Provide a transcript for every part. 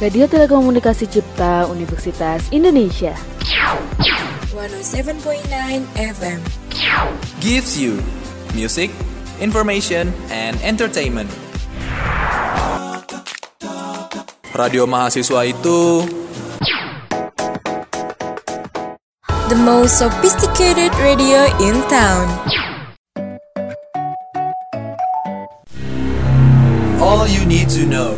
Radio Telekomunikasi Cipta Universitas Indonesia. 107.9 FM. gives you music, information, and entertainment. Radio mahasiswa itu The most sophisticated radio in town. all you need to know.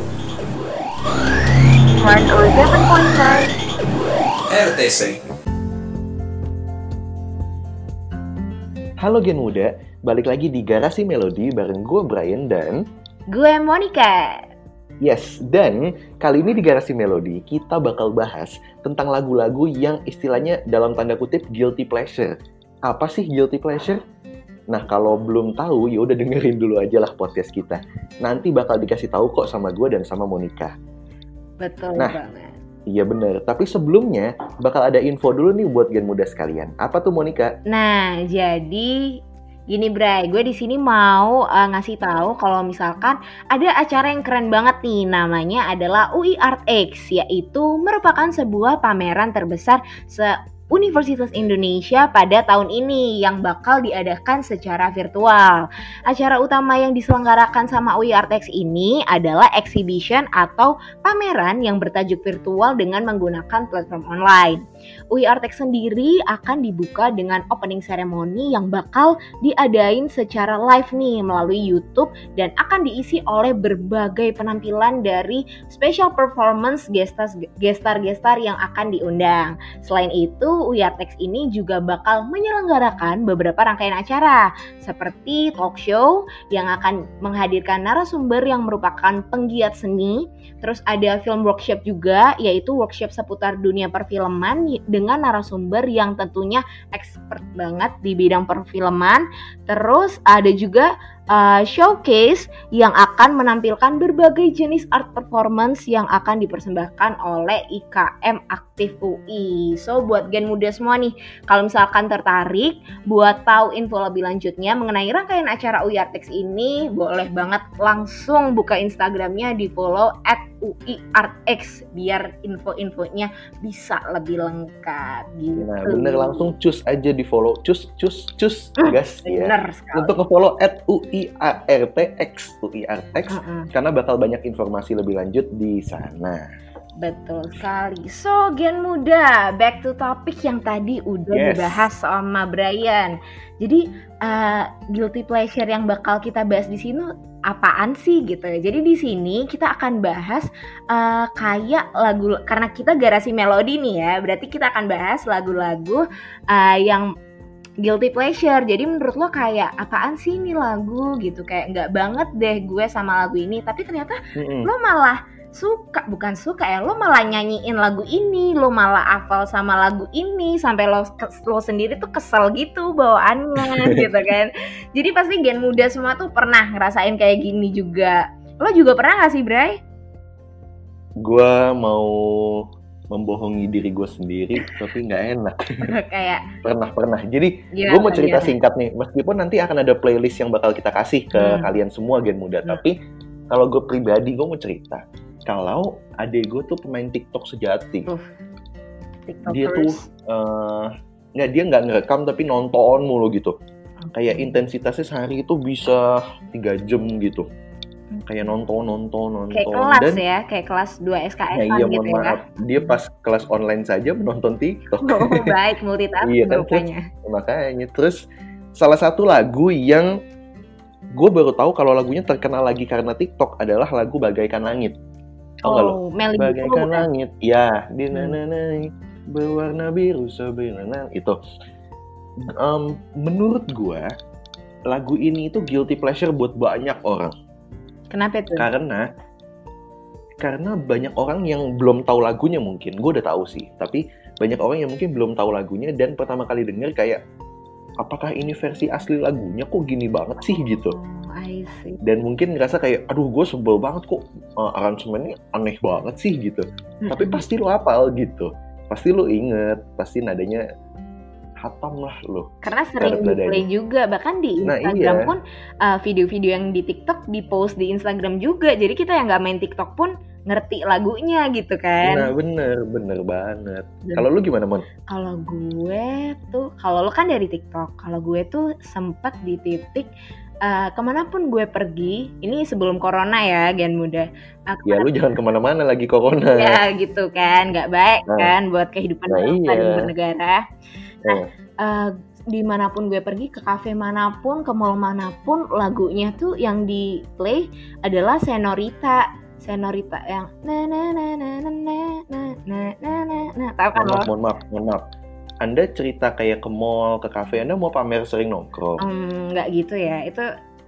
107.9 RTC. Halo Gen Muda, balik lagi di Garasi Melodi bareng gue Brian dan Gue Monica. Yes, dan kali ini di Garasi Melodi kita bakal bahas tentang lagu-lagu yang istilahnya dalam tanda kutip guilty pleasure. Apa sih guilty pleasure? Nah, kalau belum tahu, ya udah dengerin dulu aja lah podcast kita. Nanti bakal dikasih tahu kok sama gue dan sama Monica. Betul Nah. banget. Iya bener, tapi sebelumnya bakal ada info dulu nih buat Gen Muda sekalian. Apa tuh Monica? Nah, jadi gini Bray, gue di sini mau uh, ngasih tahu kalau misalkan ada acara yang keren banget nih namanya adalah UI Art X yaitu merupakan sebuah pameran terbesar se Universitas Indonesia pada tahun ini yang bakal diadakan secara virtual. Acara utama yang diselenggarakan sama UI Artex ini adalah exhibition atau pameran yang bertajuk virtual dengan menggunakan platform online. UI Artex sendiri akan dibuka dengan opening ceremony yang bakal diadain secara live nih melalui YouTube dan akan diisi oleh berbagai penampilan dari special performance gestar-gestar yang akan diundang. Selain itu, UI Artex ini juga bakal menyelenggarakan beberapa rangkaian acara seperti talk show yang akan menghadirkan narasumber yang merupakan penggiat seni, terus ada film workshop juga yaitu workshop seputar dunia perfilman dengan narasumber yang tentunya expert banget di bidang perfilman. Terus ada juga uh, showcase yang akan menampilkan berbagai jenis art performance yang akan dipersembahkan oleh IKM Aktif UI. So buat gen muda semua nih, kalau misalkan tertarik buat tahu info lebih lanjutnya mengenai rangkaian acara UI Artex ini, boleh banget langsung buka Instagramnya di follow at UI Artex biar info-infonya bisa lebih lengkap gitu. Nah bener langsung cus aja di follow, cus cus cus gas ya. Bener sekali. Untuk ke follow at UIARTX, UIARTX Mm-mm. karena bakal banyak informasi lebih lanjut di sana. Betul sekali. So, Gen Muda, back to topic yang tadi udah Yes. dibahas sama Brian. Jadi, uh, guilty pleasure yang bakal kita bahas di sini apaan sih gitu ya. Jadi di sini kita akan bahas uh, kayak lagu karena kita garasi melodi nih ya. Berarti kita akan bahas lagu-lagu uh, yang guilty pleasure. Jadi menurut lo kayak apaan sih ini lagu gitu kayak nggak banget deh gue sama lagu ini. Tapi ternyata Mm-mm. lo malah suka bukan suka ya lo malah nyanyiin lagu ini lo malah hafal sama lagu ini sampai lo lo sendiri tuh kesel gitu bawaannya gitu kan jadi pasti gen muda semua tuh pernah ngerasain kayak gini juga lo juga pernah gak sih Bray Gue mau membohongi diri gue sendiri, tapi nggak enak. kayak Pernah pernah. Jadi gimana, gue mau cerita gimana? singkat nih. Meskipun nanti akan ada playlist yang bakal kita kasih ke Hmm. kalian semua gen muda, Hmm. tapi kalau gue pribadi gue mau cerita. Kalau adik gue tuh pemain TikTok sejati. TikTokers. dia tuh eh, nggak dia nggak ngerekam tapi nonton mulu gitu kayak intensitasnya sehari itu bisa tiga jam gitu kayak nonton nonton nonton. kayak kelas dan ya kayak kelas 2 SKS ya, iya gitu ya. maaf. Dia pas kelas online saja menonton TikTok. Oh, baik multitasking Iya, kan, rupanya. makanya terus salah satu lagu yang gue baru tahu kalau lagunya terkenal lagi karena TikTok adalah lagu Bagaikan Langit. Tau lo? oh Meli Bagaikan bukan? langit, ya di Hmm. nananai berwarna biru sebenarnya. Itu. Em, menurut gua lagu ini itu guilty pleasure buat banyak orang kenapa tuh? Karena karena banyak orang yang belum tahu lagunya mungkin. Gue udah tahu sih tapi banyak orang yang mungkin belum tahu lagunya dan pertama kali denger kayak apakah ini versi asli lagunya? Kok gini banget sih? gitu. Oh, I see. Dan mungkin ngerasa kayak aduh gue sebel banget kok uh, aransemennya aneh banget sih gitu. Tapi Mm-mm. pasti lo hafal gitu. Pasti lo inget pasti nadanya hatam lah lo karena sering play juga bahkan di Nah, Instagram iya. pun uh, video-video yang di TikTok di post di Instagram juga jadi kita yang nggak main TikTok pun ngerti lagunya gitu kan. Nah, bener, bener banget. Kalau lu gimana, Mon? Kalau gue tuh, kalau lo kan dari TikTok, kalau gue tuh sempet di titik eh, ke mana pun gue pergi, ini sebelum corona ya, Gen Muda. Eh, Ya, lu jangan ke mana-mana lagi corona. ya gitu kan, nggak baik Nah. kan buat kehidupan Nah, bangsa dan iya. bernegara. Eh, Eh, di mana pun gue pergi, ke kafe mana pun, ke mall mana pun, lagunya tuh yang di play adalah Senorita. Senorita yang na na na na na na na na na na na tahu kan mohon lo? maaf, mohon maaf, mohon maaf. Anda cerita kayak ke mall, ke kafe, Anda mau pamer sering nongkrong. Hmm, nggak gitu ya itu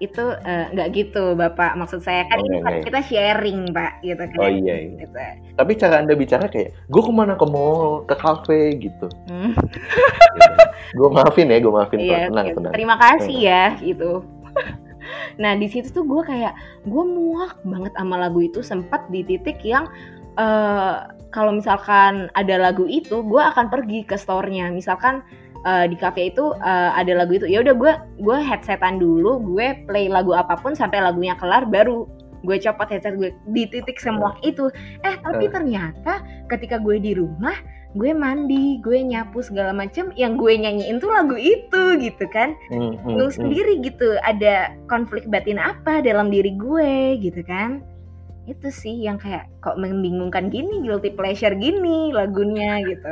itu eh, nggak gitu bapak maksud saya kan Oh, ini nggak, kan nggak. kita sharing pak gitu kan Oh iya, iya. gitu. Tapi cara Anda bicara kayak, gue ke mana ke mall, ke kafe gitu. Hmm, gue maafin ya, gue maafin. iya tenang, oke. tenang. terima kasih ya gitu nah di situ tuh gue kayak gue muak banget sama lagu itu sempat di titik yang eh kalau misalkan ada lagu itu gue akan pergi ke store-nya misalkan eh, di cafe itu eh, ada lagu itu. Ya udah gue gue headsetan dulu gue play lagu apa pun sampai lagunya kelar baru gue copot headset gue di titik semua itu. Eh tapi Eh. ternyata ketika gue di rumah gue mandi gue nyapu segala macem yang gue nyanyiin tuh lagu itu gitu kan. Hmm, hmm, lu hmm. sendiri gitu ada konflik batin apa dalam diri gue gitu kan. Itu sih yang kayak kok membingungkan gini guilty pleasure gini lagunya gitu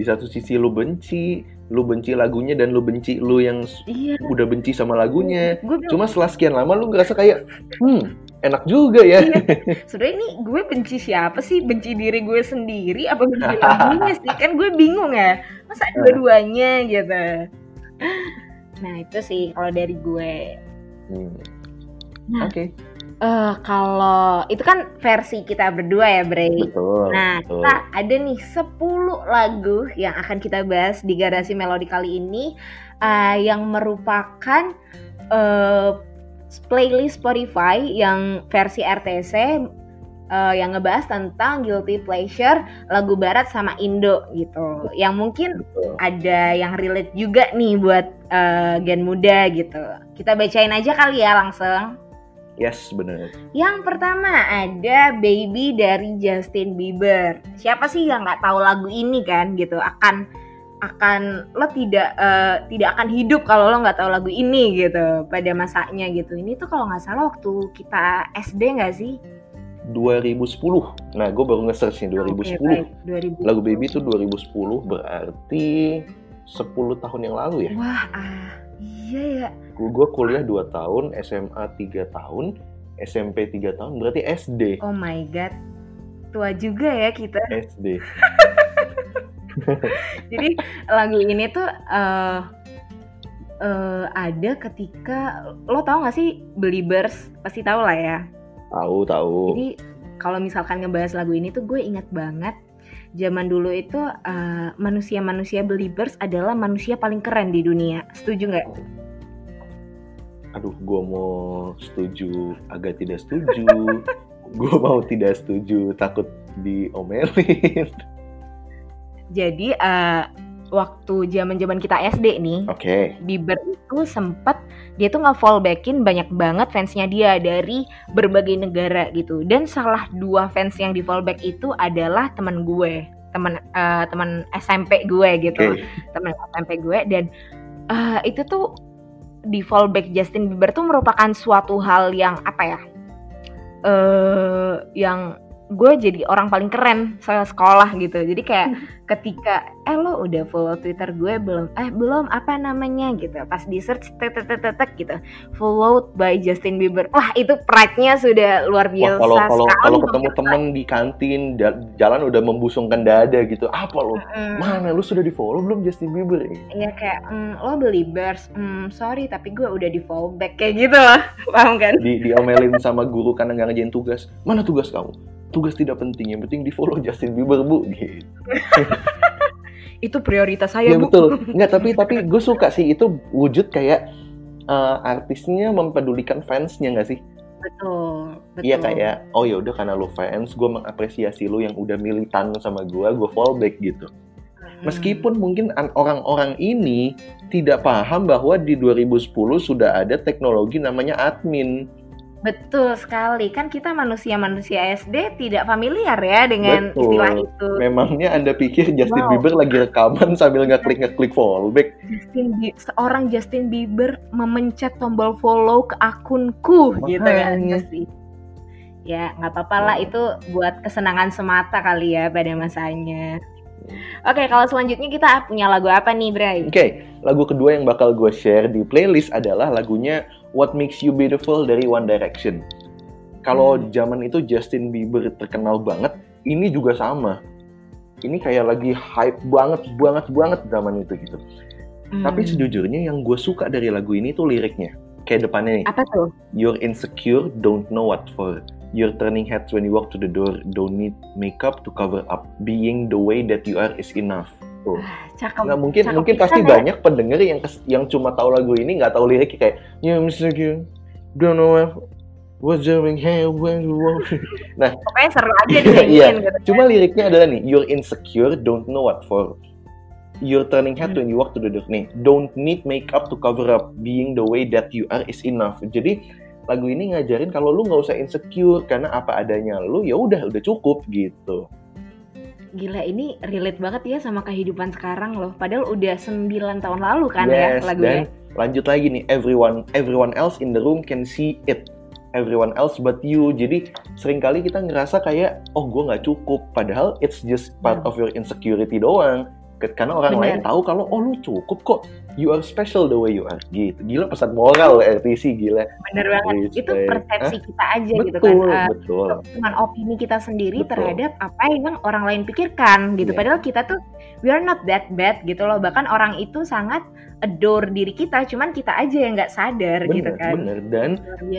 Di satu sisi lu benci, lu benci lagunya dan lu benci lu yang iya udah benci sama lagunya. bilang Cuma setelah sekian lama lu ngerasa kayak, hmm, enak juga ya. Iya. sebenarnya ini gue benci siapa sih benci diri gue sendiri apa benci lagunya sih kan gue bingung ya masa dua-duanya gitu nah itu sih kalau dari gue Hmm. Nah. Oke, eh kalau itu kan versi kita berdua ya Bray betul. Nah, betul. kita ada nih 10 lagu yang akan kita bahas di Garasi Melodi kali ini uh, yang merupakan uh, playlist Spotify yang versi RTC uh, yang ngebahas tentang guilty pleasure lagu barat sama Indo gitu. Yang mungkin Betul. ada yang relate juga nih buat uh, gen muda gitu. Kita bacain aja kali ya langsung. Yes, bener. Yang pertama ada Baby dari Justin Bieber. Siapa sih yang nggak tahu lagu ini kan gitu akan akan lo tidak eh, tidak akan hidup kalau lo nggak tahu lagu ini gitu pada masanya gitu. Ini tuh kalau nggak salah waktu kita SD nggak sih? 2010. Nah, gue baru nge-search nih 2010. Oke, baik. 2000. Lagu Baby itu 2010 berarti 10 tahun yang lalu ya. Wah, ah, iya ya. Gue kuliah 2 tahun, SMA 3 tahun, SMP 3 tahun, berarti SD. Oh my god. Tua juga ya kita. SD. Jadi lagu ini tuh eh eh, ada ketika lo tau gak sih Believers pasti tahu lah ya. Tahu, tahu. Jadi kalau misalkan ngebahas lagu ini tuh gue ingat banget zaman dulu itu eh, manusia-manusia Believers adalah manusia paling keren di dunia. Setuju nggak? Aduh, gue mau setuju, agak tidak setuju. gue mau tidak setuju, takut diomelin. Jadi eh, waktu zaman-zaman kita SD nih, Oke. Bieber itu sempet dia tuh nge-fallbackin banyak banget fansnya dia dari berbagai negara gitu dan salah dua fans yang di fallback itu adalah teman gue teman eh, teman SMP gue gitu Oke. teman SMP gue dan eh, itu tuh di fallback Justin Bieber tuh merupakan suatu hal yang apa ya eh yang gue jadi orang paling keren saya sekolah gitu. Jadi kayak ketika eh lo udah follow Twitter gue belum? Eh belum apa namanya? gitu. Pas di search tek tek tek tek, tek, gitu. Followed by Justin Bieber. Wah itu pride-nya sudah luar Wah, biasa kalau kalau sekali kalau ketemu temen di kantin ja- jalan udah membusungkan dada gitu. Apa lo? Mm, mana? Lu sudah di follow belum Justin Bieber Iya kayak mm, lo beli bers, mm, sorry tapi gue udah di fallback kayak gitu loh, paham kan? di diomelin sama guru karena nggak ngerjain tugas. Mana tugas kamu tugas tidak penting yang penting di follow Justin Bieber bu gitu Itu prioritas saya ya bu. betul nggak tapi tapi gue suka sih itu wujud kayak eh, artisnya mempedulikan fansnya nggak sih Betul, betul. Iya kayak oh ya udah karena lu fans gue mengapresiasi lu yang udah militan sama gue gue fallback gitu Hmm. Meskipun mungkin an- orang-orang ini tidak paham bahwa di 2010 sudah ada teknologi namanya admin. Betul sekali. Kan kita manusia-manusia SD tidak familiar ya dengan Betul. istilah itu. Memangnya Anda pikir Justin Wow. Bieber lagi rekaman sambil ngeklik-ngeklik fallback? Justin seorang Justin Bieber memencet tombol follow ke akunku gitu kan Makanya. pasti. Ya nggak apa-apa lah itu buat kesenangan semata kali ya pada masanya. Oke kalau selanjutnya kita punya lagu apa nih Bray? Oke, lagu kedua yang bakal gue share di playlist adalah lagunya What Makes You Beautiful dari One Direction. Kalau Hmm. zaman itu Justin Bieber terkenal banget, ini juga sama. Ini kayak lagi hype banget, banget, banget zaman itu gitu. Hmm. Tapi sejujurnya yang gue suka dari lagu ini tuh liriknya. Kayak depannya nih, apa tuh? You're insecure, don't know what for. You're turning heads when you walk to the door, don't need makeup to cover up. Being the way that you are is enough. Tuh. Cakep. Nah mungkin cakep mungkin pasti ya. banyak pendengar yang yang cuma tahu lagu ini nggak tahu liriknya kayak You insecure, don't know what what's doing here when you walk. Pokoknya seru aja dinyanyiin gitu. Cuma liriknya adalah nih, you're insecure, don't know what for. You're turning head when you walk to the door. Nih, don't need makeup to cover up. Being the way that you are is enough. Jadi lagu ini ngajarin kalau lu nggak usah insecure karena apa adanya lu ya udah udah cukup gitu. Gila ini relate banget ya sama kehidupan sekarang loh. Padahal udah 9 tahun lalu kan Yes, ya lagunya. dan lanjut lagi nih, everyone everyone else in the room can see it. Everyone else but you. Jadi sering kali kita ngerasa kayak, oh gue nggak cukup. Padahal it's just part Hmm. of your insecurity doang. Karena orang Bener. lain tahu kalau, oh lu cukup kok. You are special the way you are. Gitu. Gila pesan moral RTC gila. Bener banget. Itu Respect. persepsi kita aja gitu kan. Betul, Eh, betul. cuman opini kita sendiri Betul. terhadap apa yang orang lain pikirkan gitu. Iya. Padahal kita tuh we are not that bad gitu loh. Bahkan orang itu sangat adore diri kita, cuman kita aja yang nggak sadar gitu Bener, kan. bener. Dan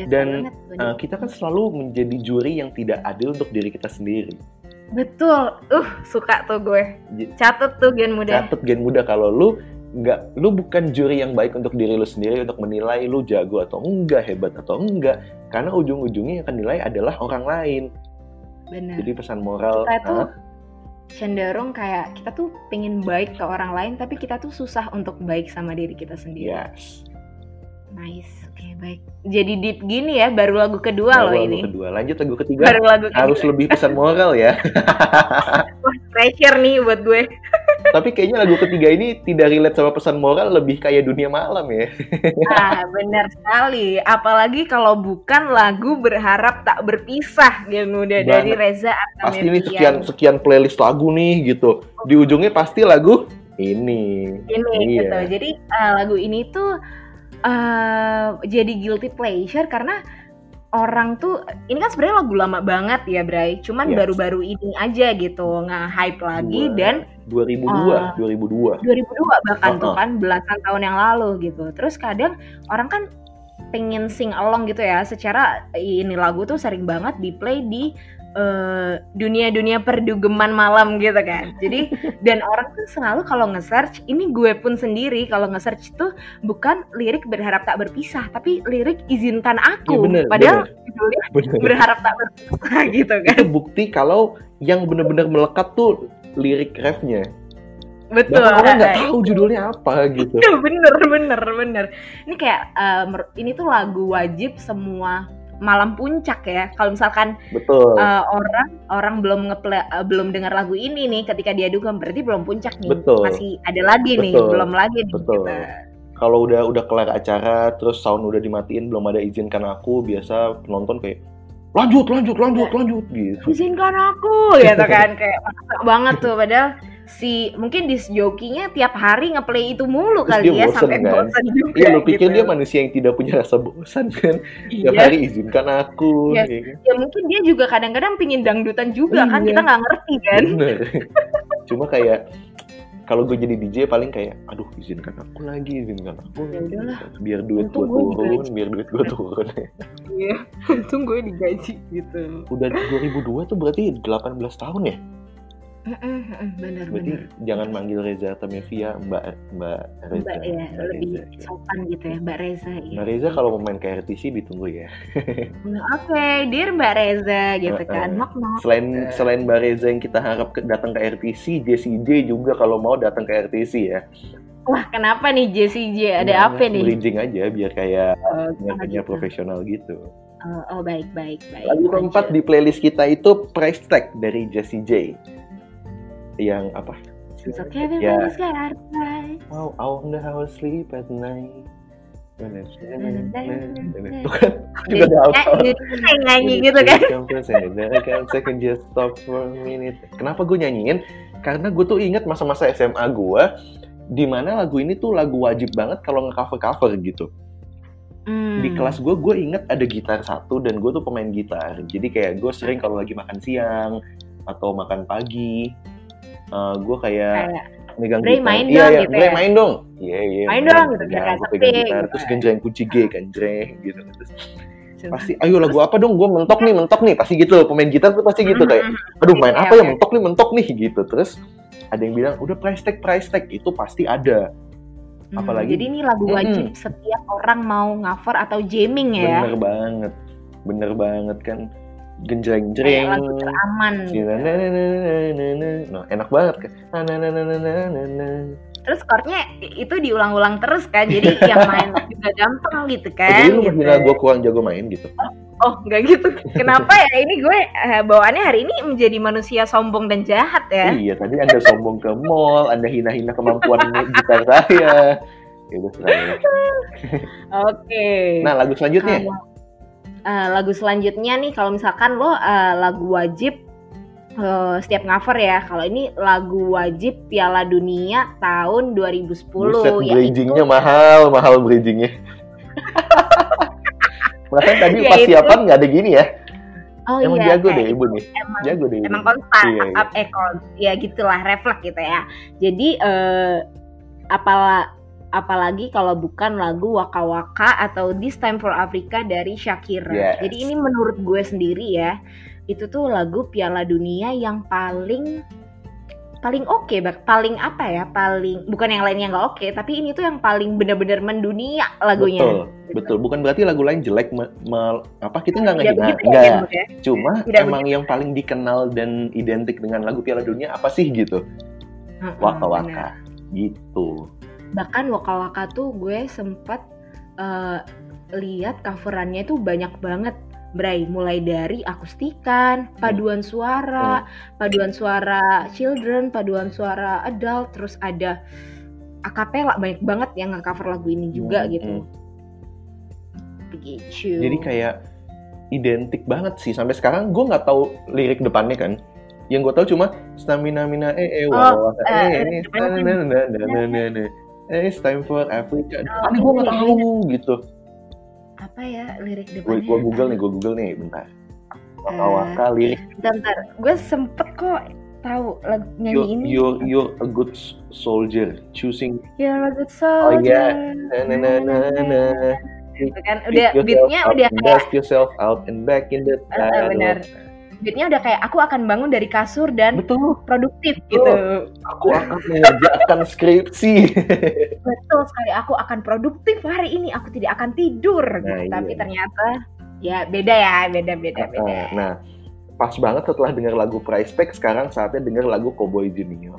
dan, banget. uh, kita kan selalu menjadi juri yang tidak adil untuk diri kita sendiri. Betul. Uh, suka tuh gue. Catet tuh Gen Muda. catet gen muda kalau lu nggak lu bukan juri yang baik untuk diri lu sendiri untuk menilai lu jago atau enggak hebat atau enggak karena ujung-ujungnya yang akan nilai adalah orang lain Bener. jadi pesan moral kita tuh ah, cenderung kayak kita tuh pengen baik ke orang lain tapi kita tuh susah untuk baik sama diri kita sendiri. yes Nice. Oke, baik. Jadi deep gini ya baru lagu kedua loh Baru lagu ini. kedua lanjut lagu ketiga Baru lagu kedua. harus lebih pesan moral ya pressure nih buat gue. tapi kayaknya lagu ketiga ini tidak relate sama pesan moral lebih kayak dunia malam ya Ah, benar sekali. Apalagi kalau bukan lagu berharap tak berpisah Gen Muda dari. Reza pasti ini sekian sekian playlist lagu nih gitu di ujungnya pasti lagu ini ini Iya. gitu. Jadi eh, lagu ini tuh eh, jadi guilty pleasure karena orang tuh ini kan sebenarnya lagu lama banget ya Bray. Cuman Yes. baru-baru ini aja gitu nge-hype lagi Dua- dan 2002 Ah. 2002 2002 bahkan tuh Uh-uh. kan belasan tahun yang lalu gitu. Terus kadang orang kan pengen sing along gitu ya. Secara ini lagu tuh sering banget di play di eh, dunia-dunia perdugeman malam gitu kan. Jadi dan orang tuh selalu kalau nge-search, ini gue pun sendiri kalau nge-search tuh bukan lirik berharap tak berpisah, tapi lirik izinkan aku. Iya, bener, Padahal judulnya berharap tak berpisah gitu kan. itu bukti kalau yang benar-benar melekat tuh lirik refnya. Betul. Bahkan orang nggak Nah, tahu judulnya apa gitu. Bener bener bener ini kayak eh, mer- ini tuh lagu wajib semua malam puncak ya kalau misalkan Betul. eh, orang orang belum ngeplay eh, belum dengar lagu ini nih ketika dia dugem berarti belum puncak nih Betul. masih ada lagi nih Betul. belum lagi nih Betul. gitu. Kalau udah udah kelar acara, terus sound udah dimatiin, belum ada izinkan aku, biasa penonton kayak lanjut, lanjut, lanjut, lanjut gitu. izinkan aku gitu kan kayak banget tuh padahal si mungkin disc jokinya tiap hari ngeplay itu mulu Terus kali dia ya bosen, sampai kan? bosan juga Iya, lu pikir gitu. dia manusia yang tidak punya rasa bosan kan? Tiap Iya. hari izinkan aku. Iya. ya kan? ya mungkin dia juga kadang-kadang pingin dangdutan juga kan Iya. kita nggak ngerti kan Bener. Cuma kayak kalau gue jadi DJ paling kayak, aduh izinkan aku lagi, izinkan aku. Ya udahlah. Biar duit gue turun, biar duit gue turun. Iya, untung gue digaji gitu. Udah 2002 tuh berarti 18 tahun ya? Bener Berarti bener. jangan manggil Reza Artamevia Mbak Mbak Reza. Mbak ya Mbak lebih Reza, ya. sopan gitu ya Mbak Reza. Mbak Ya. Reza kalau mau main ke RTC ditunggu ya. Nah, Oke, dear Mbak Reza gitu kan. Mak mak. Selain selain Mbak Reza yang kita harap ke- datang ke RTC, Jessie J juga kalau mau datang ke RTC ya. Wah kenapa nih Jessie J? Ada Nah, apa nih? Bridging aja biar kayak Oh, penyiar gitu. profesional gitu. Oh, oh, baik baik baik. Lagu keempat di playlist kita itu Price Tag dari Jessie J. Yang apa? It's okay, it's alright. Wow, I wonder how I sleep at night. Kan, Jadi juga gitu, kayak nyanyi gitu kan. Can just stop for a minute. Kenapa gue nyanyiin? Karena gue tuh inget masa-masa SMA gue, di mana lagu ini tuh lagu wajib banget kalau nge-cover-cover gitu. Hmm. Di kelas gue, gue inget ada gitar satu dan gue tuh pemain gitar. Jadi kayak gue sering kalau lagi makan siang atau makan pagi, eh, gue kayak Kayak, megang Bre, gitar. main iya, dong iya, gitu Bre, ya? main dong. Iya, iya. Main dong gitu, Ya, gue pegang gitar, terus genjreng kunci G kan, jreng gitu. Terus pasti, ayo lagu apa dong? Gue mentok nih, mentok nih. Pasti gitu, pemain gitar tuh pasti gitu kayak, aduh main Iya, apa ya oke. mentok nih, mentok nih gitu. Terus ada yang bilang, udah price tag, price tag. Itu pasti ada. Hmm, apalagi- Jadi ini lagu wajib setiap orang mau cover atau jamming ya. Bener banget. Bener banget kan. Genjreng jreng. lagu teraman. Gitu. na na na na na na na. Nah, enak banget kan. Terus chordnya itu diulang-ulang terus kan. Jadi yang main juga gampang gitu Oh, kan. jadi lu gitu. gue kurang jago main gitu. Oh, nggak gitu. Kenapa ya? Ini gue eh, bawaannya hari ini menjadi manusia sombong dan jahat ya. Iya, tadi Anda sombong ke mall, Anda hina-hina kemampuan gitar saya. Ya udah ya. Oke. Nah, lagu selanjutnya. Kalau, eh, lagu selanjutnya nih kalau misalkan lo eh, lagu wajib eh, setiap cover ya. Kalau ini lagu wajib Piala Dunia tahun 2010 Buset, yaitu- bridgingnya mahal, mahal bridgingnya. Bahkan tadi Ya, pas itu- siapan nggak ada gini ya. Oh Emang iya, jago deh ibu nih. emang Jago deh ibu. emang konstan Iya, iya. up eh kon- ya gitulah refleks gitu ya jadi eh apala apalagi kalau bukan lagu Waka Waka atau This Time for Africa dari Shakira Yes. jadi ini menurut gue sendiri ya itu tuh lagu Piala Dunia yang paling paling oke Bak. paling apa ya paling bukan yang lainnya nggak oke tapi ini tuh yang paling bener-bener mendunia lagunya Betul, betul. Bukan berarti lagu lain jelek, me- me- apa kita nggak Tidak ngehina, begitu enggak. ya? Cuma Tidak emang yang paling dikenal dan identik dengan lagu Piala Dunia apa sih gitu? Mm-mm, Waka bener. Waka, gitu. Bahkan Waka Waka tuh gue sempet eh, lihat coverannya tuh banyak banget Bray, mulai dari akustikan, paduan suara, paduan suara children, paduan suara adult, terus ada akapela banyak banget yang nge-cover lagu ini juga Hmm, gitu. hmm. Begitu. Jadi kayak identik banget sih. Sampai sekarang gue nggak tahu lirik depannya kan. Yang gue tahu cuma stamina mina eh eh wah Oh, wah eh, eh it's time for Africa. Depannya gue nggak iya, tahu gitu. apa ya lirik depannya? gue google nih, gue google nih, bentar. Waka waka lirik Bentar, bentar. gue sempet kok tahu lagu nyanyi you're, ini. you're you're a good soldier choosing You're a good Oh, iya. soldier. na na na na na Gitu kan udah beatnya udah kayak dust yourself out and back in the Eh, eh, benar. Beatnya udah kayak aku akan bangun dari kasur dan betul produktif Betul. gitu aku akan mengerjakan skripsi betul sekali aku akan produktif hari ini aku tidak akan tidur Nah, gitu. tapi iya. ternyata ya beda ya beda beda beda Nah, nah, pas banget setelah dengar lagu Price Tag, sekarang saatnya dengar lagu Cowboy Junior.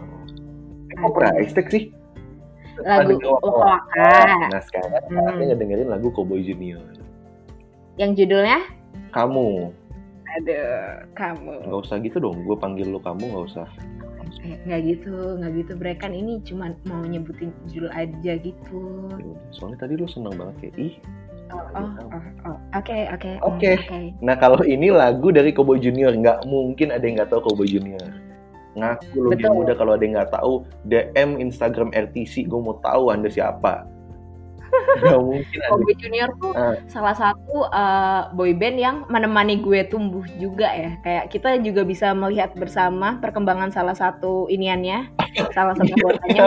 Eh, kok Price Tag sih? Lagu Waka Waka. Waka Nah, sekarang Hmm. saatnya ngedengerin lagu Cowboy Junior. yang judulnya Kamu, aduh kamu nggak usah gitu dong. Gue panggil lo kamu nggak usah. eh, nggak gitu nggak gitu Bre kan ini cuma mau nyebutin judul aja gitu Ya Soalnya tadi lo seneng banget kayak ih. oh oh oh, oh. oke oke hmm, Oke. oke Nah kalau ini lagu dari Cowboy Junior, nggak mungkin ada yang nggak tahu Cowboy Junior. Ngaku lo Betul. muda kalau ada yang nggak tahu DM Instagram RTC, gue mau tahu anda siapa. Gak mungkin. Kobe Junior tuh Ah. salah satu uh, boy band yang menemani gue tumbuh juga ya. Kayak kita juga bisa melihat bersama perkembangan salah satu iniannya, salah satu anggotanya,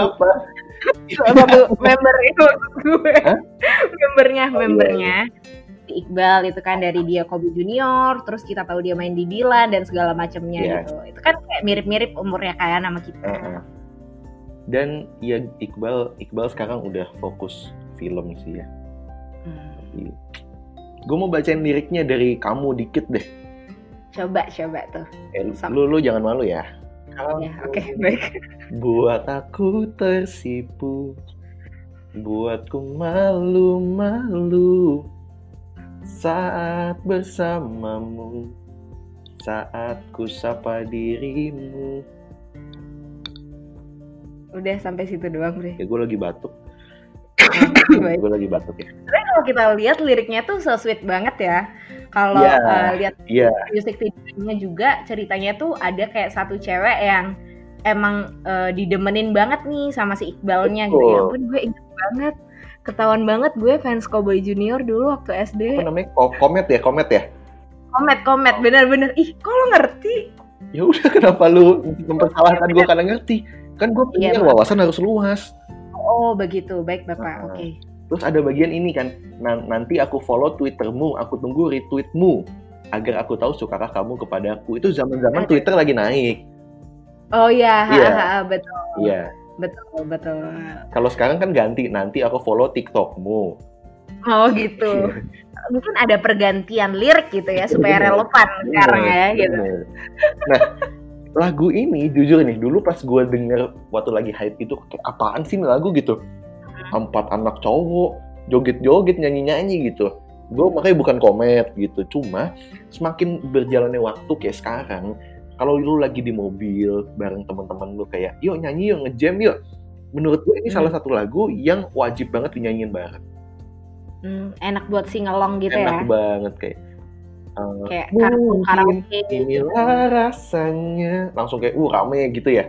salah satu member itu gue. Hah? membernya, Oh, iya, membernya. Si Iqbal itu kan dari dia Kobe Junior, terus kita tahu dia main di Dilan dan segala macamnya Yes. gitu. Itu kan kayak mirip-mirip umurnya kayak nama kita. Heeh. Dan ya Iqbal Iqbal sekarang udah fokus film sih ya. Hmm. Gue mau bacain liriknya dari kamu dikit deh. Coba coba tuh. Eh, lu lu jangan malu ya. Ya, oke, baik. Buat aku tersipu, buatku malu-malu. Saat bersamamu Saat ku sapa dirimu Udah sampai situ doang, Bre. Ya gue lagi batuk. Gue lagi batuk ya Kalau kita lihat liriknya tuh so sweet banget ya. Kalau Iya. eh, lihat Iya musik videonya juga ceritanya tuh ada kayak satu cewek yang emang eh, didemenin banget nih sama si Iqbalnya gitu ya. Betul. Ampun gue inget banget. Ketahuan banget gue fans Cowboy Junior dulu waktu SD. Apa namanya? Komet ya, komet ya? Komet komet bener-bener. Ih kok lo ngerti? Ya udah kenapa lu mempersalahkan gue karena ngerti? Kan gue Iya, Bang. wawasan harus luas. Oh begitu baik bapak. Ah. Oke. Terus ada bagian ini kan, "Nan- nanti aku follow Twittermu, aku tunggu retweetmu agar aku tahu sukakah kamu kepadaku. Itu zaman-zaman. Twitter lagi naik. Oh iya Iya. ha, ha, betul Iya. betul betul. Kalau sekarang kan ganti, nanti aku follow TikTokmu. Oh gitu. Mungkin ada pergantian lirik gitu ya supaya Bener. relevan sekarang ya Bener, gitu. Nah, lagu ini jujur nih, dulu pas gue denger waktu lagi hype itu kayak apaan sih ini lagu gitu. Empat anak cowok joget-joget nyanyi-nyanyi gitu. Gue makanya bukan komet gitu. Cuma semakin berjalannya waktu kayak sekarang, kalau lu lagi di mobil bareng teman-teman lu kayak, yuk nyanyi yuk ngejam yuk. Menurut gue ini Hmm. salah satu lagu yang wajib banget dinyanyiin bareng. Hmm, enak buat singelong gitu Enak ya. banget kayak. Eh, Kayak karaoke, gitu. Inilah rasanya langsung kayak uh rame gitu ya.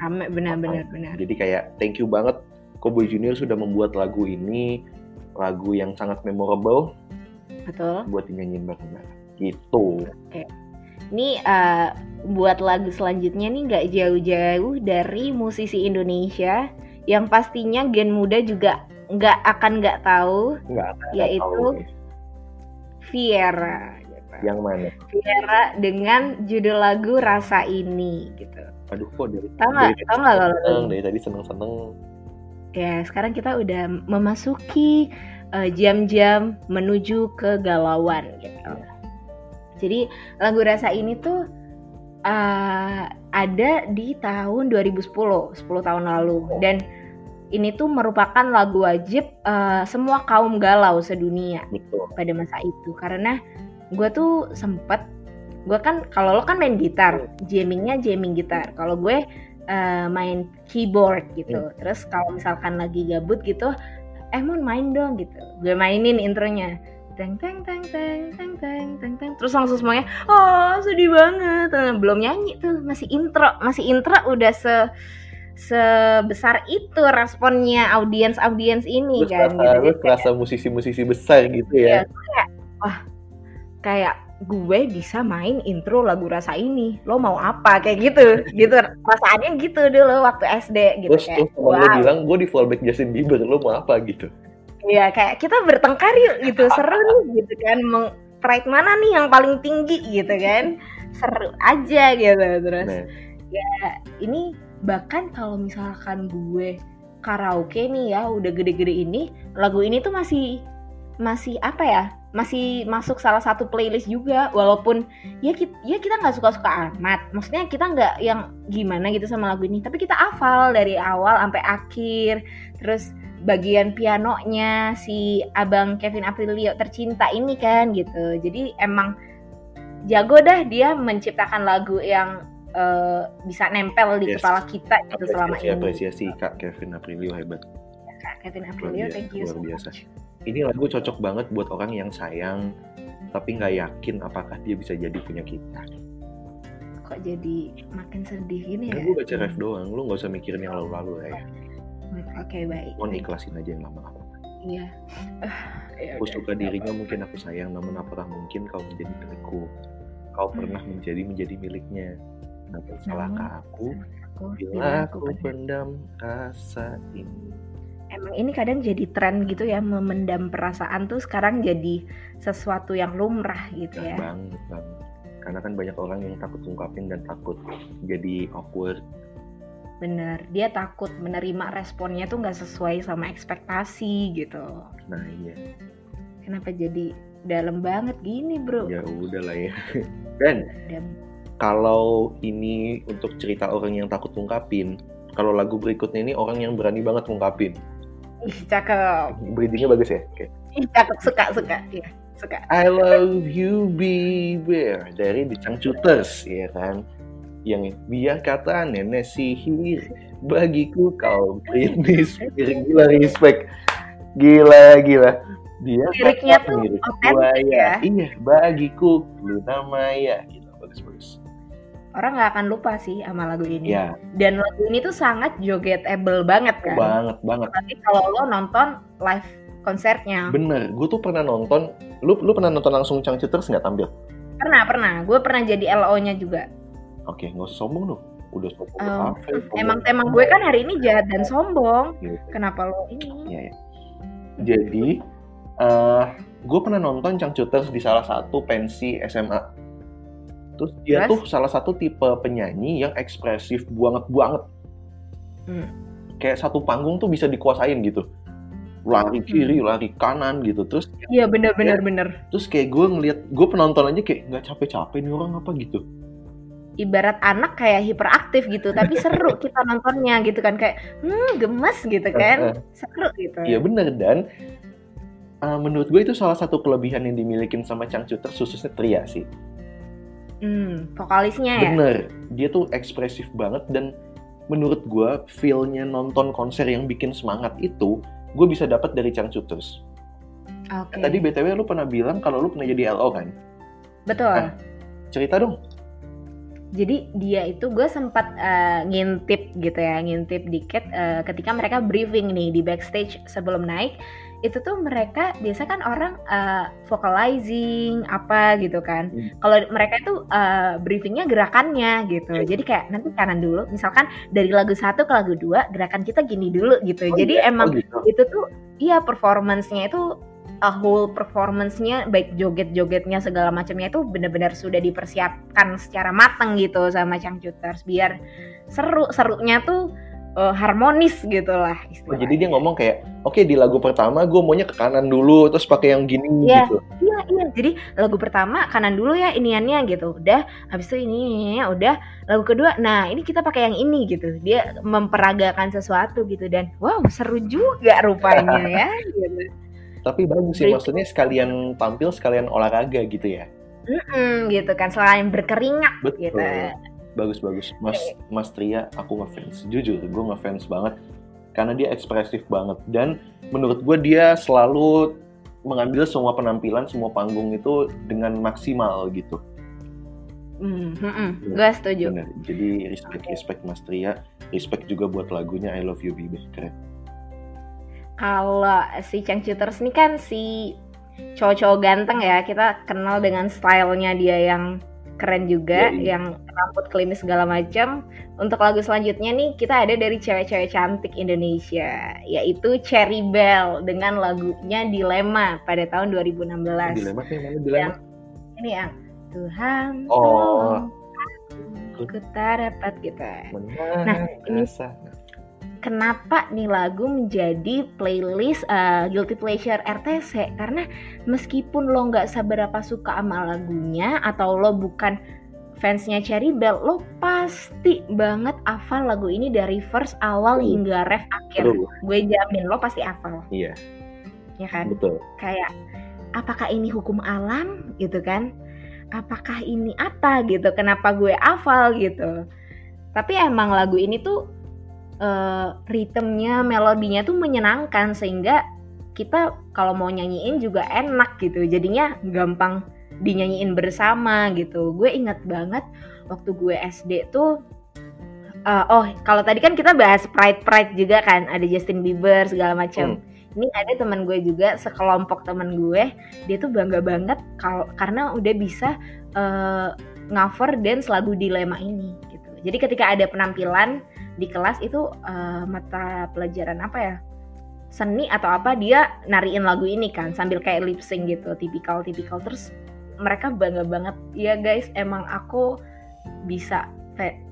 Rame benar-benar benar. Jadi kayak thank you banget Cowboy Junior sudah membuat lagu ini lagu yang sangat memorable Betul. buat dinyanyiin bareng-bareng. Gitu. Ini eh, buat lagu selanjutnya nih nggak jauh-jauh dari musisi Indonesia yang pastinya gen muda juga nggak akan nggak tahu ada Yaitu tahu nih. Viera. Yang mana? Viera dengan judul lagu Rasa Ini gitu. Aduh kok dari Tahu nggak? Tahu nggak seneng, dari tadi seneng-seneng. Ya sekarang kita udah memasuki eh, jam-jam menuju kegalauan gitu. Jadi lagu Rasa Ini tuh eh, ada di tahun 2010, 10 tahun lalu dan ini tuh merupakan lagu wajib eh, semua kaum galau sedunia Betul. pada masa itu karena gue tuh sempet gue kan kalau lo kan main gitar jammingnya jamming gitar. Kalau gue eh, main keyboard gitu. Terus kalau misalkan lagi gabut gitu eh mon main dong gitu. Gue mainin intronya. Teng teng teng teng teng teng teng teng. Terus langsung semuanya oh sedih banget. Eh, belum nyanyi tuh masih intro masih intro udah se sebesar itu responnya audiens audiens ini Terus kan kerasa, gitu. kerasa musisi-musisi besar gitu ya. Iya. kayak gue bisa main intro lagu rasa ini lo mau apa? Kayak gitu gitu. Perasaannya gitu dulu waktu SD gitu Terus kayak terus wow. bilang gue di fallback Justin Bieber, lu mau apa? gitu? Iya kayak kita bertengkar yuk gitu. Seru nih gitu kan. Meng, pride mana nih yang paling tinggi gitu kan. Seru aja gitu. Terus Nah, ini bahkan kalau misalkan gue karaoke nih ya udah gede-gede ini lagu ini tuh masih masih apa ya masih masuk salah satu playlist juga walaupun ya kita ya kita nggak suka-suka amat maksudnya kita nggak yang gimana gitu sama lagu ini tapi kita hafal dari awal sampai akhir terus bagian pianonya si abang Kevin Aprilio tercinta ini kan gitu jadi emang jago dah dia menciptakan lagu yang eh, bisa nempel di Yes. kepala kita gitu selama apresiasi, ini apresiasi Kak Kevin Aprilio hebat. Kak Kevin Luar Aprilio biasa, thank you luar so biasa. much Ini lagu cocok banget buat orang yang sayang tapi nggak yakin apakah dia bisa jadi punya kita. kok jadi makin sedih gini Kan ya gue baca ref doang, lu nggak usah mikirin yang lalu-lalu lah ya. oke baik Mohon baik. ikhlasin aja yang lama-lama. iya Ya Aku udah, suka dirinya, mungkin aku sayang, namun apakah mungkin kau menjadi milikku? Kau pernah menjadi menjadi miliknya. Namun salahkah aku. Aku bila aku pendam rasa ini? Emang ini kadang jadi tren gitu ya memendam perasaan tuh sekarang jadi sesuatu yang lumrah gitu Nah, ya banget banget. Karena kan banyak orang yang takut ungkapin dan takut jadi awkward. bener dia takut menerima responnya tuh nggak sesuai sama ekspektasi gitu Nah iya, kenapa jadi dalam banget gini bro ya udah lah ya. Dan Dan- kalau ini untuk cerita orang yang takut ungkapin, kalau lagu berikutnya ini orang yang berani banget ungkapin. Ih cakep. Breathingnya bagus ya? Oke. ih cakep. Suka suka. Ya suka. I love you baby. Dari The Changcuters ya kan? Yang biar kata nenek sihir bagiku kau Britney Spears gila respect. Gila gila. Dia Liriknya tuh otentik ya. iya bagiku Luna Maya. Gitu bagus bagus orang nggak akan lupa sih sama lagu ini. Ya dan lagu ini tuh sangat jogetable banget kan? Banget banget. Tapi kalau lo nonton live konsernya bener gue tuh pernah nonton lu lu pernah nonton langsung Changcuters nggak tampil? Pernah pernah. Gue pernah jadi LO nya juga. Oke nggak usah sombong dong. Udah sombong Oh, kafe, sombong. emang tema gue kan hari ini jahat dan sombong. Gitu. kenapa lo ini? Iya, ya. Jadi, eh gue pernah nonton Changcuters di salah satu pensi SMA. Terus dia Terus? tuh salah satu tipe penyanyi yang ekspresif banget banget. Hmm. Kayak satu panggung tuh bisa dikuasain gitu. Lari kiri, lari kanan gitu. Terus iya bener bener bener terus kayak gue ngeliat, gue penonton aja kayak nggak capek-capek nih orang apa gitu. ibarat anak kayak hiperaktif gitu tapi seru kita nontonnya gitu kan kayak hmm gemes gitu kan seru gitu Iya bener dan eh, menurut gue itu salah satu kelebihan yang dimiliki sama Changcuters khususnya Tria sih. Hmm vokalisnya ya Bener, dia tuh ekspresif banget dan menurut gua feel-nya nonton konser yang bikin semangat itu gue bisa dapat dari Changcuters. oke Tadi BTW lu pernah bilang kalau lu pernah jadi LO kan? betul Ah. Cerita dong. jadi dia itu gue sempat eh, ngintip gitu ya ngintip dikit eh, ketika mereka briefing nih di backstage sebelum naik itu tuh mereka biasa kan orang eh, vocalizing apa gitu kan Hmm. kalau mereka itu eh, briefingnya gerakannya gitu jadi kayak nanti kanan dulu misalkan dari lagu satu ke lagu dua gerakan kita gini dulu gitu Oh jadi iya? emang Oh gitu. itu tuh iya performance-nya itu a whole performance-nya baik joget-jogetnya segala macamnya itu benar-benar sudah dipersiapkan secara matang gitu sama Changcuters biar seru serunya tuh eh, harmonis gitu lah Oh, istilahnya. jadi dia ngomong kayak, oke di lagu pertama gue maunya ke kanan dulu, terus pakai yang gini Iya. gitu. Iya iya jadi lagu pertama kanan dulu ya iniannya gitu udah habis itu ini, ini, udah lagu kedua nah ini kita pakai yang ini gitu dia memperagakan sesuatu gitu dan wow seru juga rupanya ya gitu. Tapi bagus sih, maksudnya sekalian tampil, sekalian olahraga gitu ya. Mm-mm, gitu kan selain berkeringat Betul. gitu Bagus bagus, Mas Mas Tria, aku ngefans. Jujur, gue ngefans banget karena dia ekspresif banget dan menurut gue dia selalu mengambil semua penampilan, semua panggung itu dengan maksimal gitu. Hmm, mm-mm, Iya. gue setuju. Bener. Jadi respect respect Mas Tria, respect juga buat lagunya I Love You Baby. Keren. Kalau si Changcuters ini kan si cowok-cowok ganteng ya, kita kenal dengan stylenya dia yang keren juga, Yoi. yang rambut klimis segala macam. Untuk lagu selanjutnya nih kita ada dari cewek-cewek cantik Indonesia, yaitu Cherry Bell dengan lagunya Dilema pada tahun 2016. Dilema sih mana dilema? Yang ini yang Tuhan Oh. tolong aku, ku tak dapat gitu. Nah, ini-. Kenapa nih lagu menjadi playlist uh, guilty pleasure RTC karena meskipun lo nggak seberapa suka sama lagunya atau lo bukan fansnya Cherry Bell lo pasti banget hafal lagu ini dari verse awal Betul. hingga ref akhir. Betul. gue jamin lo pasti hafal. Iya, ya kan? Betul. kayak apakah ini hukum alam? Gitu kan? Apakah ini apa gitu? Kenapa gue hafal gitu? Tapi emang lagu ini tuh eh, ritmenya melodinya tuh menyenangkan sehingga kita kalau mau nyanyiin juga enak gitu. Jadinya gampang dinyanyiin bersama gitu. Gue inget banget waktu gue SD tuh eh, oh kalau tadi kan kita bahas pride pride juga kan ada Justin Bieber segala macam ini ada teman gue juga sekelompok teman gue dia tuh bangga banget kalau karena udah bisa eh, cover dance lagu dilema ini gitu. Jadi ketika ada penampilan di kelas itu eh, mata pelajaran apa ya? Seni atau apa dia nariin lagu ini kan sambil kayak lip sync gitu tipikal tipikal. Terus mereka bangga banget. Ya guys emang aku bisa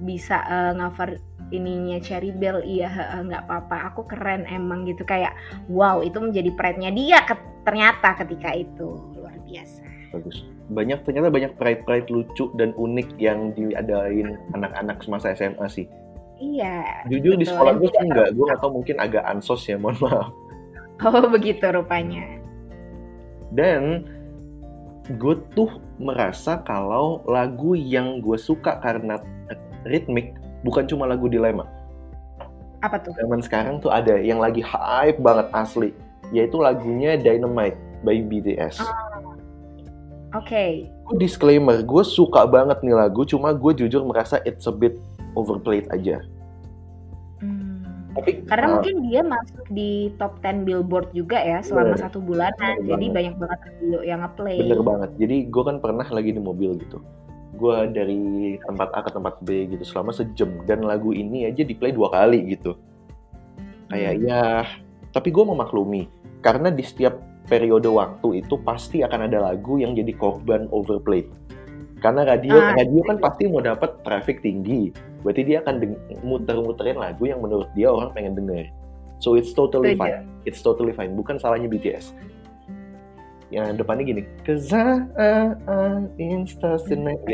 bisa eh, cover ininya Cherry Bell iya nggak apa-apa. Aku keren emang gitu kayak wow itu menjadi pride-nya dia ke- ternyata ketika itu. Luar biasa. Bagus. Banyak ternyata banyak pride-pride lucu dan unik yang diadain anak-anak semasa SMA sih. Iya Jujur di sekolah gue sih enggak, gue atau mungkin agak ansos ya, mohon maaf. oh begitu rupanya Dan gue tuh merasa kalau lagu yang gue suka karena ritmik bukan cuma lagu dilema. Apa tuh? Zaman sekarang tuh ada yang lagi hype banget asli, yaitu lagunya Dynamite by BTS. Oke. Gue disclaimer, gue suka banget nih lagu, cuma gue jujur merasa it's a bit overplayed aja. Hmm. Tapi Karena uh, mungkin dia masuk di top 10 Billboard juga ya selama Bener. satu bulanan. Bener Jadi banget. banyak banget radio yang ngeplay. bener banget. Jadi gue kan pernah lagi di mobil gitu. Gue dari tempat A ke tempat B gitu selama sejam dan lagu ini aja di play dua kali gitu. Kayak Hmm. ya, tapi gue memaklumi karena di setiap periode waktu itu pasti akan ada lagu yang jadi korban overplay. Karena radio Ah, radio kan setuju. pasti mau dapat traffic tinggi, berarti dia akan muter-muterin lagu yang menurut dia orang pengen denger. So it's totally fine. It's totally fine. Bukan salahnya BTS. Yang depannya gini, cause I, I,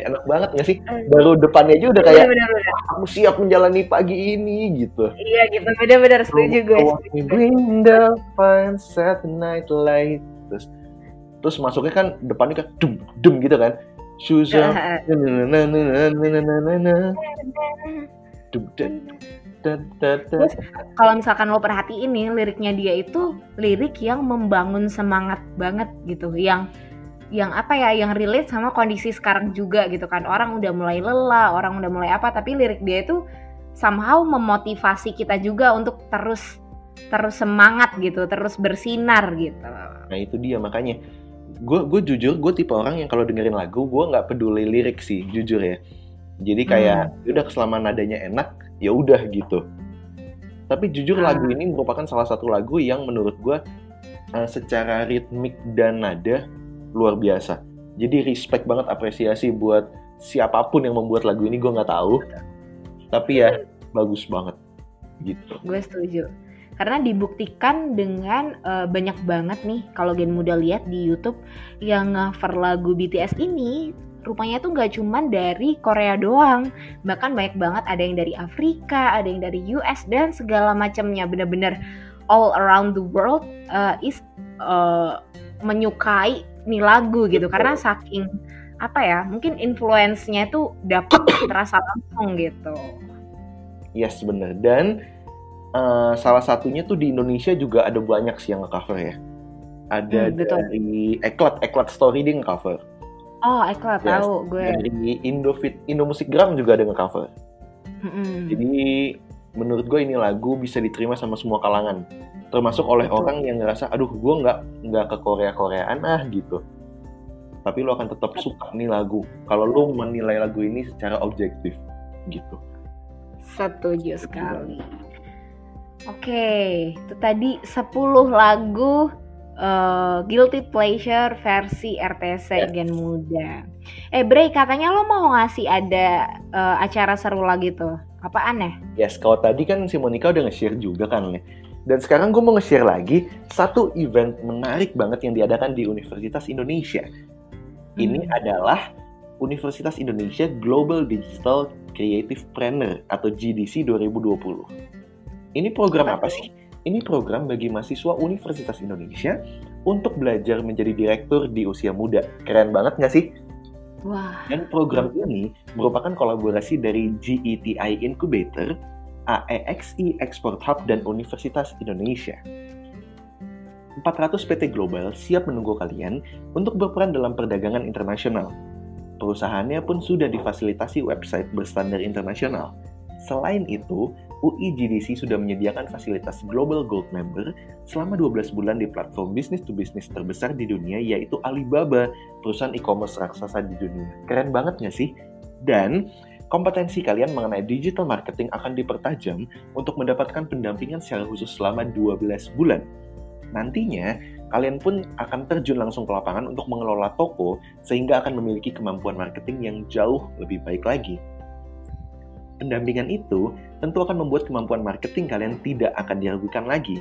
enak banget gak sih? Baru depannya aja udah kayak Bener, bener, aku siap menjalani pagi ini gitu. Iya gitu, bener-bener setuju gue. Bring the fine set night light. Terus terus masuknya kan depannya kan dum dum gitu kan shoes nah, kalau misalkan lo perhatiin nih liriknya dia itu lirik yang membangun semangat banget gitu, yang yang apa ya, yang relate sama kondisi sekarang juga gitu kan. Orang udah mulai lelah, orang udah mulai apa, tapi lirik dia itu somehow memotivasi kita juga untuk terus terus semangat gitu, terus bersinar gitu. Nah itu dia makanya gue gue jujur gue tipe orang yang kalau dengerin lagu gue nggak peduli lirik sih jujur ya. Jadi kayak ya udah selama nadanya enak ya udah gitu. Tapi jujur Ah. lagu ini merupakan salah satu lagu yang menurut gue uh, secara ritmik dan nada luar biasa. Jadi respect banget apresiasi buat siapa pun yang membuat lagu ini gue nggak tahu. Tapi ya bagus banget gitu. gue setuju karena dibuktikan dengan eh, banyak banget nih kalau Gen Muda lihat di YouTube yang cover lagu BTS ini rupanya tuh nggak cuman dari Korea doang. Bahkan banyak banget ada yang dari Afrika ada yang dari US dan segala macamnya. Bener-bener all around the world eh, is eh, menyukai nih lagu gitu. Karena saking apa ya mungkin influence-nya itu dapat terasa langsung gitu. Yes bener. Dan uh, salah satunya tuh di Indonesia juga ada banyak sih yang nge-cover ya. Ada Hmm, betul. dari Eklat, Eklat Story dia nge-cover. oh Eko Yes. tahu gue Dari Indofit, Indomusik Gram juga ada nge-cover. Mm-mm. Jadi menurut gue ini lagu bisa diterima sama semua kalangan. Termasuk oleh Betul. orang yang ngerasa, aduh gue nggak nggak ke Korea-Koreaan ah gitu. Tapi lo akan tetap suka nih lagu. Kalau lo menilai lagu ini secara objektif gitu. Setuju sekali. Oke, itu tadi 10 lagu eh, Guilty Pleasure versi RTC Yes. Gen Muda. Eh Bray, katanya lo mau ngasih ada eh, acara seru lagi tuh. Apaan ya? Yes, kalau tadi kan si Monica udah nge-share juga kan ya. Dan sekarang gue mau nge-share lagi satu event menarik banget yang diadakan di Universitas Indonesia. Ini Hmm. adalah Universitas Indonesia Global Digital Creative Planner atau GDC 2020. Ini program apa sih? Ini program bagi mahasiswa Universitas Indonesia untuk belajar menjadi direktur di usia muda. Keren banget nggak sih? Wah, Dan program ini merupakan kolaborasi dari GETI Incubator, AEXI Export Hub, dan Universitas Indonesia. 400 PT global siap menunggu kalian untuk berperan dalam perdagangan internasional. Perusahaannya pun sudah difasilitasi website berstandar internasional. Selain itu, UI GDC sudah menyediakan fasilitas Global Gold Member selama 12 bulan di platform bisnis to bisnis terbesar di dunia yaitu Alibaba, perusahaan e-commerce raksasa di dunia. Keren banget nggak sih? Dan kompetensi kalian mengenai digital marketing akan dipertajam untuk mendapatkan pendampingan secara khusus selama 12 bulan. Nantinya, kalian pun akan terjun langsung ke lapangan untuk mengelola toko sehingga akan memiliki kemampuan marketing yang jauh lebih baik lagi. Pendampingan itu tentu akan membuat kemampuan marketing kalian tidak akan diragukan lagi.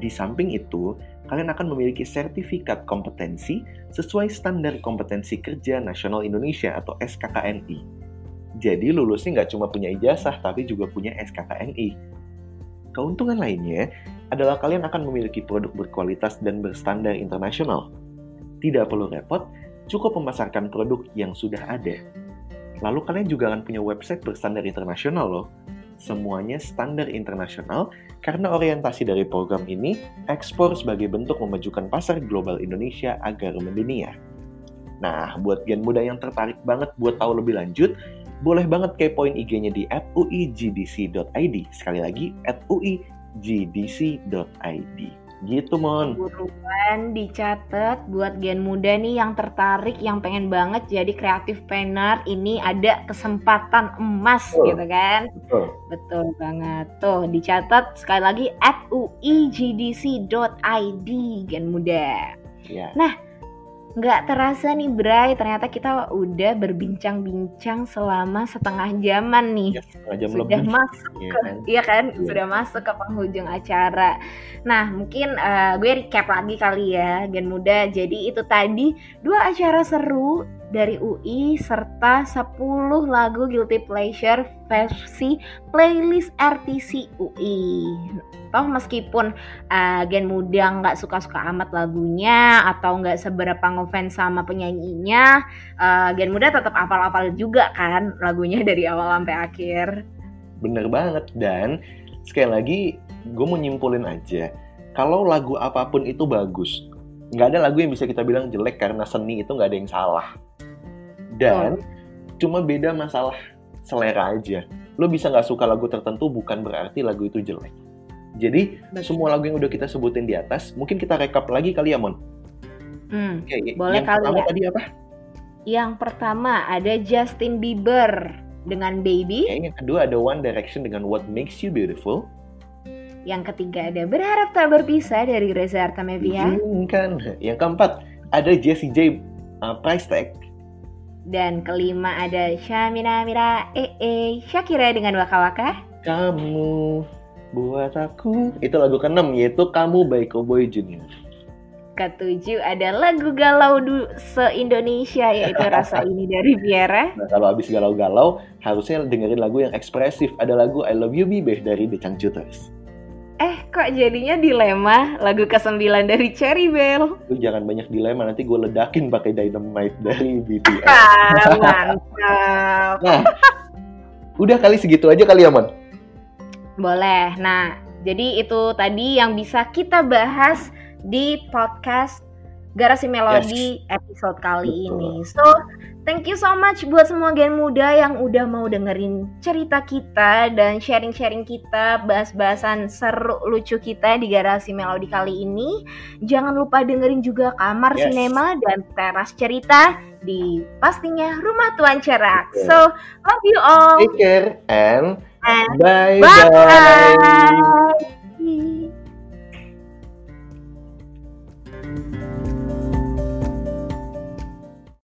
Di samping itu, kalian akan memiliki sertifikat kompetensi sesuai standar kompetensi kerja nasional Indonesia atau SKKNI. Jadi lulusnya nggak cuma punya ijazah, tapi juga punya SKKNI. Keuntungan lainnya adalah kalian akan memiliki produk berkualitas dan berstandar internasional. Tidak perlu repot, cukup memasarkan produk yang sudah ada. Lalu kalian juga akan punya website berstandar internasional loh. Semuanya standar internasional karena orientasi dari program ini ekspor sebagai bentuk memajukan pasar global Indonesia agar mendunia. Nah, buat gen muda yang tertarik banget buat tahu lebih lanjut, boleh banget kepoin IG-nya di @uigdc.id. Sekali lagi, @uigdc.id. Gitu, Mon. Buruan dicatat buat gen muda nih yang tertarik, yang pengen banget jadi kreatif planner. Ini ada kesempatan emas Betul. gitu kan. Betul. Betul banget. Tuh dicatat sekali lagi at uigdc.id gen muda. Ya. Nggak terasa nih Bray, ternyata kita udah berbincang-bincang selama setengah jaman nih. Ya, setengah jam Sudah lebih. masuk Iya ke, kan? iya kan? Iya. Sudah masuk ke penghujung acara. Nah, mungkin eh, gue recap lagi kali ya, Gen Muda. Jadi itu tadi dua acara seru dari UI serta 10 lagu Guilty Pleasure versi playlist RTC UI. Toh meskipun eh, Gen Muda nggak suka-suka amat lagunya atau nggak seberapa ngefans sama penyanyinya, eh, Gen Muda tetap hafal-hafal juga kan lagunya dari awal sampai akhir. Bener banget. Dan sekali lagi, gue mau nyimpulin aja. Kalau lagu apa pun itu bagus. Nggak ada lagu yang bisa kita bilang jelek karena seni itu nggak ada yang salah. Dan cuma beda masalah selera aja. Lo bisa nggak suka lagu tertentu bukan berarti lagu itu jelek. Jadi semua lagu yang udah kita sebutin di atas, mungkin kita rekap lagi kali ya, Mon. Hmm. Oke, Boleh yang kali pertama ya. tadi apa? Yang pertama ada Justin Bieber dengan Baby. Oke, yang kedua ada One Direction dengan What Makes You Beautiful. Yang ketiga ada Berharap Tak Berpisah dari Reza Artamevia. kan. Yang keempat ada Jessie J uh, Price Tag. Dan kelima ada Shamina Mira EE Shakira dengan Waka Waka. Kamu buat aku. Itu lagu keenam yaitu Kamu by Cowboy Junior. Ketujuh ada lagu galau du se-Indonesia yaitu Rasa Ini dari Viera. Nah, kalau habis galau-galau, harusnya dengerin lagu yang ekspresif. Ada lagu I Love You Baby dari The Changcuters. Eh kok jadinya dilema lagu ke-9 dari Cherry Bell. Lu jangan banyak dilema, nanti gue ledakin pakai Dynamite dari BTS. Ah, mantap. Nah, udah kali segitu aja kali ya, Mon? Boleh. Nah, jadi itu tadi yang bisa kita bahas di podcast Garasi Melodi episode kali Betul. ini. So, thank you so much buat semua gen muda yang udah mau dengerin cerita kita dan sharing-sharing kita, bahas-bahasan seru lucu kita di Garasi Melodi kali ini. Jangan lupa dengerin juga Kamar Yes. Sinema dan Teras Cerita di pastinya Rumah Tuan Cerak. Betul. So, love you all. Take care and And bye-bye. Bye.